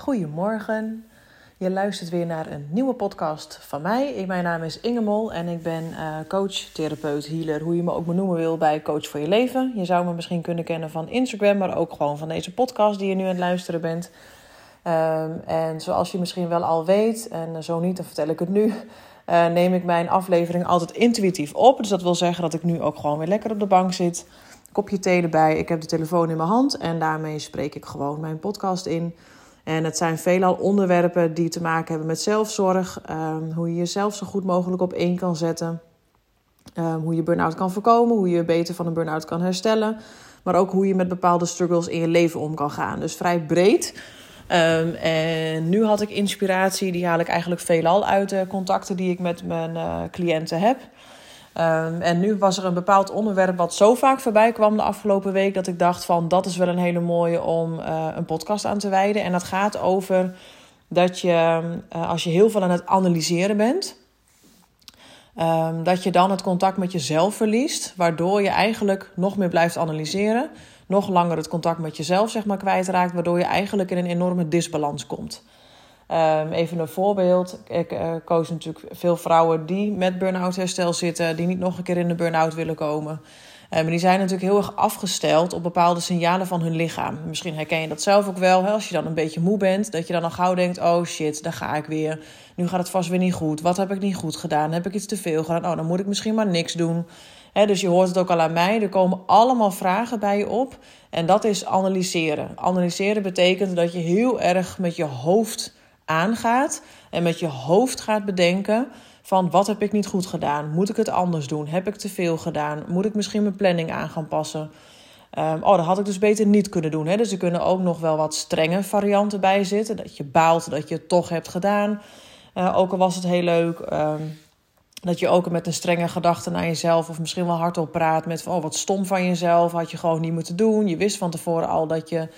Goedemorgen. Je luistert weer naar een nieuwe podcast van mij. Mijn naam is Inge Mol en ik ben uh, coach, therapeut, healer, hoe je me ook maar noemen wil, bij Coach voor je Leven. Je zou me misschien kunnen kennen van Instagram, maar ook gewoon van deze podcast die je nu aan het luisteren bent. Um, en zoals je misschien wel al weet, en zo niet, dan vertel ik het nu, uh, neem ik mijn aflevering altijd intuïtief op. Dus dat wil zeggen dat ik nu ook gewoon weer lekker op de bank zit. Kopje thee erbij, ik heb de telefoon in mijn hand en daarmee spreek ik gewoon mijn podcast in. En het zijn veelal onderwerpen die te maken hebben met zelfzorg. Um, hoe je jezelf zo goed mogelijk op één kan zetten. Um, hoe je burn-out kan voorkomen. Hoe je beter van een burn-out kan herstellen. Maar ook hoe je met bepaalde struggles in je leven om kan gaan. Dus vrij breed. Um, en nu had ik inspiratie. Die haal ik eigenlijk veelal uit de contacten die ik met mijn uh, cliënten heb. Um, en nu was er een bepaald onderwerp wat zo vaak voorbij kwam de afgelopen week dat ik dacht van dat is wel een hele mooie om uh, een podcast aan te wijden. En dat gaat over dat je uh, als je heel veel aan het analyseren bent, um, dat je dan het contact met jezelf verliest, waardoor je eigenlijk nog meer blijft analyseren, nog langer het contact met jezelf zeg maar kwijtraakt, waardoor je eigenlijk in een enorme disbalans komt. Um, even een voorbeeld. Ik uh, koos natuurlijk veel vrouwen die met burn-out herstel zitten, die niet nog een keer in de burn-out willen komen. Um, die zijn natuurlijk heel erg afgesteld op bepaalde signalen van hun lichaam. Misschien herken je dat zelf ook wel. Hè? Als je dan een beetje moe bent, dat je dan al gauw denkt: oh shit, daar ga ik weer. Nu gaat het vast weer niet goed. Wat heb ik niet goed gedaan? Heb ik iets te veel gedaan? Oh, dan moet ik misschien maar niks doen. Dus je hoort het ook al aan mij. Er komen allemaal vragen bij je op. En dat is analyseren. Analyseren betekent dat je heel erg met je hoofd aangaat en met je hoofd gaat bedenken van wat heb ik niet goed gedaan? Moet ik het anders doen? Heb ik te veel gedaan? Moet ik misschien mijn planning aan gaan passen? Um, oh, dat had ik dus beter niet kunnen doen. Hè? Dus er kunnen ook nog wel wat strenge varianten bij zitten. Dat je baalt dat je het toch hebt gedaan. Uh, ook al was het heel leuk. Um, dat je ook met een strenge gedachte naar jezelf of misschien wel hardop praat met van, oh wat stom van jezelf, had je gewoon niet moeten doen. Je wist van tevoren al dat je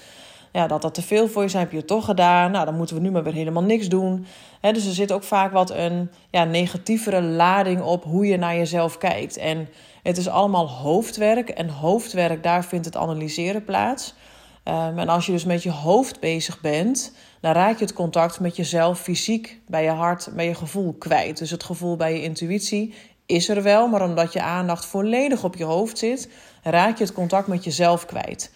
ja, dat dat te veel voor je is, heb je het toch gedaan. Nou, dan moeten we nu maar weer helemaal niks doen. Dus er zit ook vaak wat een ja, negatievere lading op hoe je naar jezelf kijkt. En het is allemaal hoofdwerk. En hoofdwerk, daar vindt het analyseren plaats. Um, en als je dus met je hoofd bezig bent, dan raak je het contact met jezelf fysiek, bij je hart, bij je gevoel kwijt. Dus het gevoel bij je intuïtie is er wel, maar omdat je aandacht volledig op je hoofd zit, raak je het contact met jezelf kwijt.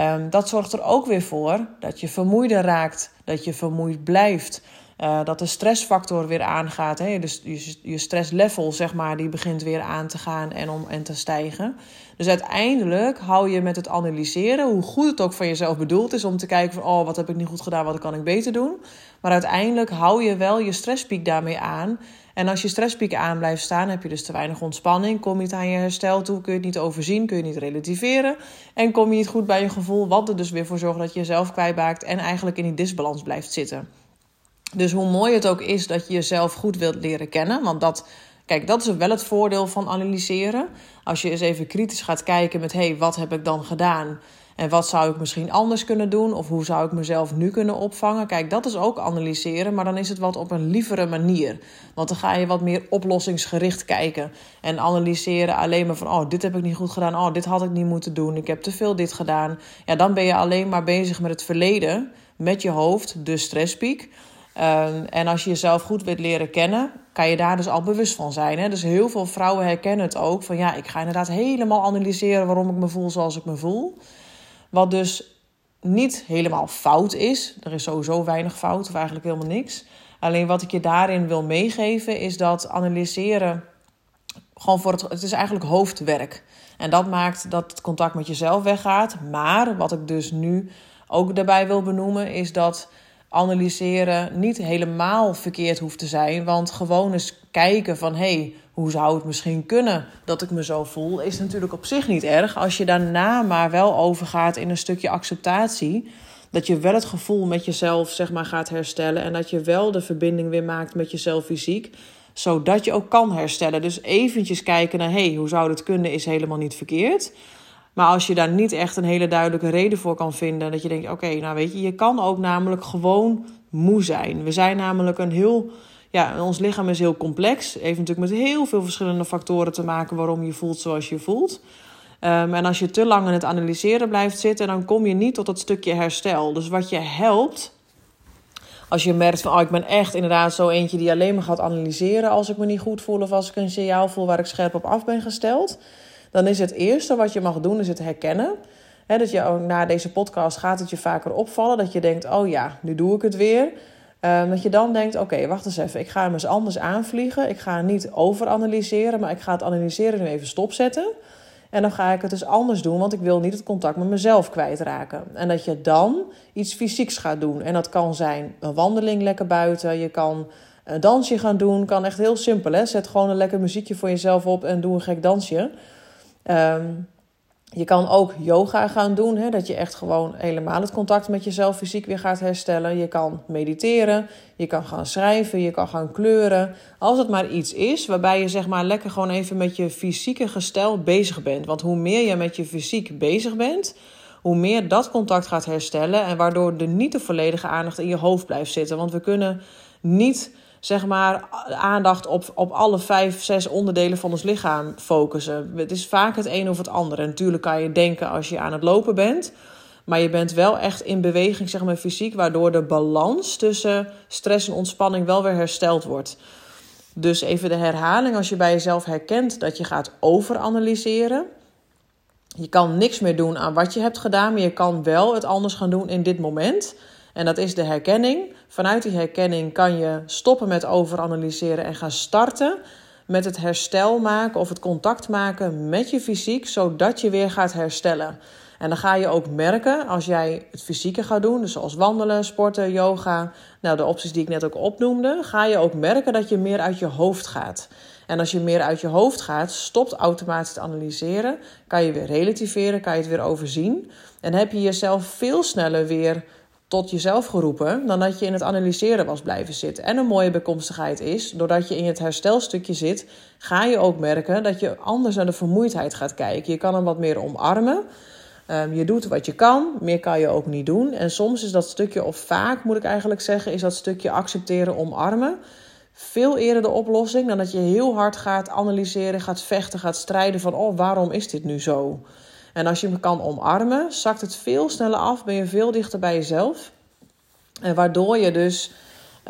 Um, dat zorgt er ook weer voor dat je vermoeider raakt, dat je vermoeid blijft. Uh, dat de stressfactor weer aangaat. Hè? Dus je, je stresslevel, zeg maar, die begint weer aan te gaan en, om, en te stijgen. Dus uiteindelijk hou je met het analyseren, hoe goed het ook van jezelf bedoeld is, om te kijken van, oh, wat heb ik niet goed gedaan, wat kan ik beter doen. Maar uiteindelijk hou je wel je stresspiek daarmee aan. En als je stresspiek aan blijft staan, heb je dus te weinig ontspanning. Kom je niet aan je herstel toe, kun je het niet overzien, kun je niet relativeren. En kom je niet goed bij je gevoel, wat er dus weer voor zorgt dat je jezelf kwijtmaakt en eigenlijk in die disbalans blijft zitten. Dus hoe mooi het ook is dat je jezelf goed wilt leren kennen, want dat, kijk, dat is wel het voordeel van analyseren. Als je eens even kritisch gaat kijken met, hé, hey, wat heb ik dan gedaan? En wat zou ik misschien anders kunnen doen? Of hoe zou ik mezelf nu kunnen opvangen? Kijk, dat is ook analyseren, maar dan is het wat op een lievere manier. Want dan ga je wat meer oplossingsgericht kijken. En analyseren alleen maar van, oh, dit heb ik niet goed gedaan. Oh, dit had ik niet moeten doen. Ik heb te veel dit gedaan. Ja, dan ben je alleen maar bezig met het verleden, met je hoofd, de stresspiek. Um, en als je jezelf goed wilt leren kennen, kan je daar dus al bewust van zijn. Hè? Dus heel veel vrouwen herkennen het ook. Van ja, ik ga inderdaad helemaal analyseren waarom ik me voel zoals ik me voel. Wat dus niet helemaal fout is. Er is sowieso weinig fout, of eigenlijk helemaal niks. Alleen wat ik je daarin wil meegeven, is dat analyseren gewoon voor het. Het is eigenlijk hoofdwerk. En dat maakt dat het contact met jezelf weggaat. Maar wat ik dus nu ook daarbij wil benoemen, is dat analyseren niet helemaal verkeerd hoeft te zijn. Want gewoon eens kijken van hé, hey, hoe zou het misschien kunnen dat ik me zo voel, is natuurlijk op zich niet erg. Als je daarna maar wel overgaat in een stukje acceptatie. Dat je wel het gevoel met jezelf zeg maar, gaat herstellen. En dat je wel de verbinding weer maakt met jezelf fysiek. Zodat je ook kan herstellen. Dus eventjes kijken naar hé, hey, hoe zou dit kunnen, is helemaal niet verkeerd. Maar als je daar niet echt een hele duidelijke reden voor kan vinden, dat je denkt: oké, nou weet je, je kan ook namelijk gewoon moe zijn. We zijn namelijk een heel. Ja, ons lichaam is heel complex. Heeft natuurlijk met heel veel verschillende factoren te maken waarom je voelt zoals je voelt. Um, en als je te lang in het analyseren blijft zitten, dan kom je niet tot dat stukje herstel. Dus wat je helpt, Als je merkt van, oh, ik ben echt inderdaad zo eentje die alleen maar gaat analyseren als ik me niet goed voel of als ik een signaal voel waar ik scherp op af ben gesteld. Dan is het eerste wat je mag doen, is het herkennen. dat je ook na deze podcast gaat het je vaker opvallen. Dat je denkt, oh ja, nu doe ik het weer. Um, dat je dan denkt, oké, wacht eens even. Ik ga hem eens anders aanvliegen. Ik ga niet overanalyseren, maar ik ga het analyseren nu even stopzetten. En dan ga ik het dus anders doen, want ik wil niet het contact met mezelf kwijtraken. En dat je dan iets fysieks gaat doen. En dat kan zijn een wandeling lekker buiten. Je kan een dansje gaan doen. Kan echt heel simpel. Hè? Zet gewoon een lekker muziekje voor jezelf op en doe een gek dansje. Um, je kan ook yoga gaan doen, hè, dat je echt gewoon helemaal het contact met jezelf fysiek weer gaat herstellen. Je kan mediteren, je kan gaan schrijven, je kan gaan kleuren. Als het maar iets is waarbij je zeg maar lekker gewoon even met je fysieke gestel bezig bent. Want hoe meer je met je fysiek bezig bent, hoe meer dat contact gaat herstellen en waardoor er niet de volledige aandacht in je hoofd blijft zitten. Want we kunnen niet zeg maar, aandacht op, op alle vijf, zes onderdelen van ons lichaam focussen. Het is vaak het een of het andere. En natuurlijk kan je denken als je aan het lopen bent. Maar je bent wel echt in beweging, zeg maar fysiek, waardoor de balans tussen stress en ontspanning wel weer hersteld wordt. Dus even de herhaling, als je bij jezelf herkent dat je gaat overanalyseren. Je kan niks meer doen aan wat je hebt gedaan, maar je kan wel het anders gaan doen in dit moment. En dat is de herkenning. Vanuit die herkenning kan je stoppen met overanalyseren en gaan starten met het herstel maken of het contact maken met je fysiek, zodat je weer gaat herstellen. En dan ga je ook merken als jij het fysieke gaat doen, dus zoals wandelen, sporten, yoga, nou de opties die ik net ook opnoemde, ga je ook merken dat je meer uit je hoofd gaat. En als je meer uit je hoofd gaat, stopt automatisch te analyseren, kan je weer relativeren, kan je het weer overzien en heb je jezelf veel sneller weer tot jezelf geroepen dan dat je in het analyseren was blijven zitten. En een mooie bijkomstigheid is, doordat je in het herstelstukje zit, ga je ook merken dat je anders naar de vermoeidheid gaat kijken. Je kan hem wat meer omarmen. Ehm, je doet wat je kan, meer kan je ook niet doen. En soms is dat stukje, of vaak moet ik eigenlijk zeggen, is dat stukje accepteren, omarmen. Veel eerder de oplossing dan dat je heel hard gaat analyseren, gaat vechten, gaat strijden van: oh, waarom is dit nu zo? En als je hem kan omarmen, zakt het veel sneller af, ben je veel dichter bij jezelf. En waardoor je dus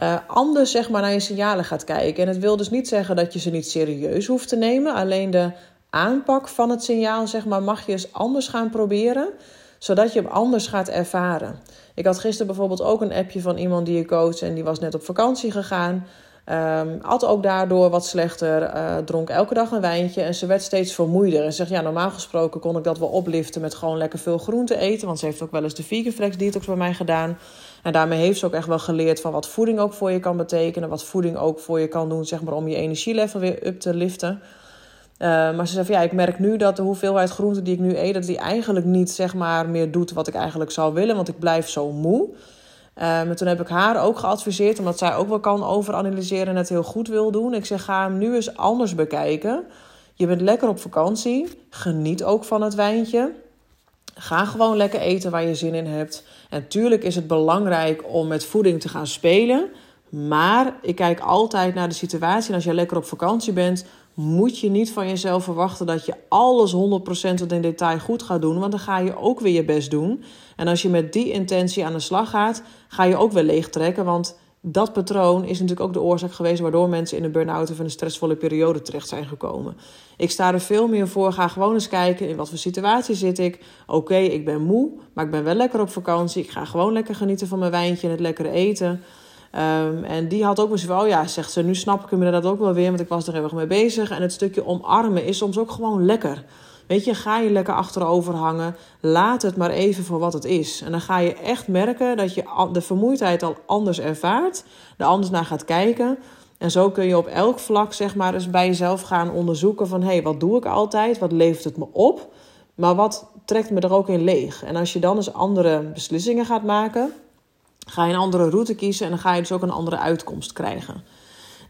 uh, anders zeg maar, naar je signalen gaat kijken. En het wil dus niet zeggen dat je ze niet serieus hoeft te nemen. Alleen de aanpak van het signaal zeg maar, mag je eens anders gaan proberen zodat je hem anders gaat ervaren. Ik had gisteren bijvoorbeeld ook een appje van iemand die je coach en die was net op vakantie gegaan. Um, at ook daardoor wat slechter, uh, dronk elke dag een wijntje en ze werd steeds vermoeider. En zegt, ja, normaal gesproken kon ik dat wel opliften met gewoon lekker veel groente eten. Want ze heeft ook wel eens de vegan flex detox bij mij gedaan. En daarmee heeft ze ook echt wel geleerd van wat voeding ook voor je kan betekenen. Wat voeding ook voor je kan doen, zeg maar, om je energielevel weer up te liften. Uh, maar ze van ja, ik merk nu dat de hoeveelheid groente die ik nu eet, dat die eigenlijk niet zeg maar meer doet wat ik eigenlijk zou willen. Want ik blijf zo moe. Um, toen heb ik haar ook geadviseerd, omdat zij ook wel kan overanalyseren en het heel goed wil doen. Ik zeg, ga hem nu eens anders bekijken. Je bent lekker op vakantie. Geniet ook van het wijntje. Ga gewoon lekker eten waar je zin in hebt. En tuurlijk is het belangrijk om met voeding te gaan spelen. Maar ik kijk altijd naar de situatie. En als je lekker op vakantie bent, moet je niet van jezelf verwachten dat je alles 100% tot in detail goed gaat doen. Want dan ga je ook weer je best doen. En als je met die intentie aan de slag gaat, ga je ook weer leeg trekken. Want dat patroon is natuurlijk ook de oorzaak geweest waardoor mensen in een burn-out of een stressvolle periode terecht zijn gekomen. Ik sta er veel meer voor. Ga gewoon eens kijken in wat voor situatie zit ik. Oké, ik ben moe, maar ik ben wel lekker op vakantie. Ik ga gewoon lekker genieten van mijn wijntje en het lekkere eten. Um, en die had ook eens van, oh ja, zegt ze, nu snap ik hem inderdaad ook wel weer, want ik was er heel erg mee bezig. En het stukje omarmen is soms ook gewoon lekker. Weet je, ga je lekker achterover hangen. Laat het maar even voor wat het is. En dan ga je echt merken dat je de vermoeidheid al anders ervaart. Er anders naar gaat kijken. En zo kun je op elk vlak zeg maar eens bij jezelf gaan onderzoeken van... hé, hey, wat doe ik altijd? Wat levert het me op? Maar wat trekt me er ook in leeg? En als je dan eens andere beslissingen gaat maken... ga je een andere route kiezen en dan ga je dus ook een andere uitkomst krijgen.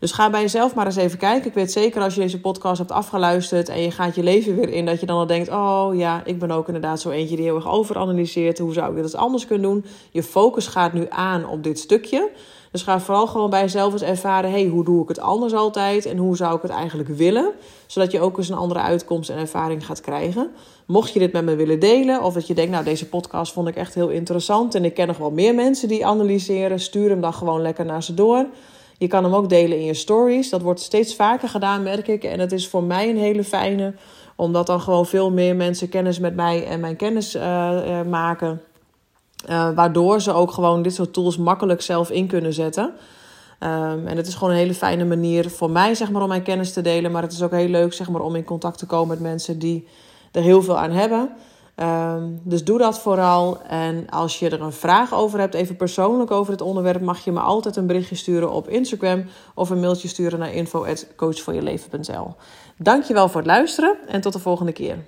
Dus ga bij jezelf maar eens even kijken. Ik weet zeker als je deze podcast hebt afgeluisterd en je gaat je leven weer in, dat je dan al denkt: Oh ja, ik ben ook inderdaad zo eentje die heel erg overanalyseert. Hoe zou ik dit anders kunnen doen? Je focus gaat nu aan op dit stukje. Dus ga vooral gewoon bij jezelf eens ervaren: hey, hoe doe ik het anders altijd en hoe zou ik het eigenlijk willen? Zodat je ook eens een andere uitkomst en ervaring gaat krijgen. Mocht je dit met me willen delen, of dat je denkt: Nou, deze podcast vond ik echt heel interessant en ik ken nog wel meer mensen die analyseren, stuur hem dan gewoon lekker naar ze door. Je kan hem ook delen in je stories. Dat wordt steeds vaker gedaan, merk ik. En het is voor mij een hele fijne, omdat dan gewoon veel meer mensen kennis met mij en mijn kennis uh, maken. Uh, waardoor ze ook gewoon dit soort tools makkelijk zelf in kunnen zetten. Um, en het is gewoon een hele fijne manier voor mij zeg maar, om mijn kennis te delen. Maar het is ook heel leuk zeg maar, om in contact te komen met mensen die er heel veel aan hebben. Um, dus doe dat vooral. En als je er een vraag over hebt, even persoonlijk over het onderwerp, mag je me altijd een berichtje sturen op Instagram of een mailtje sturen naar info.coachvoorjeleven.nl. Dankjewel voor het luisteren en tot de volgende keer.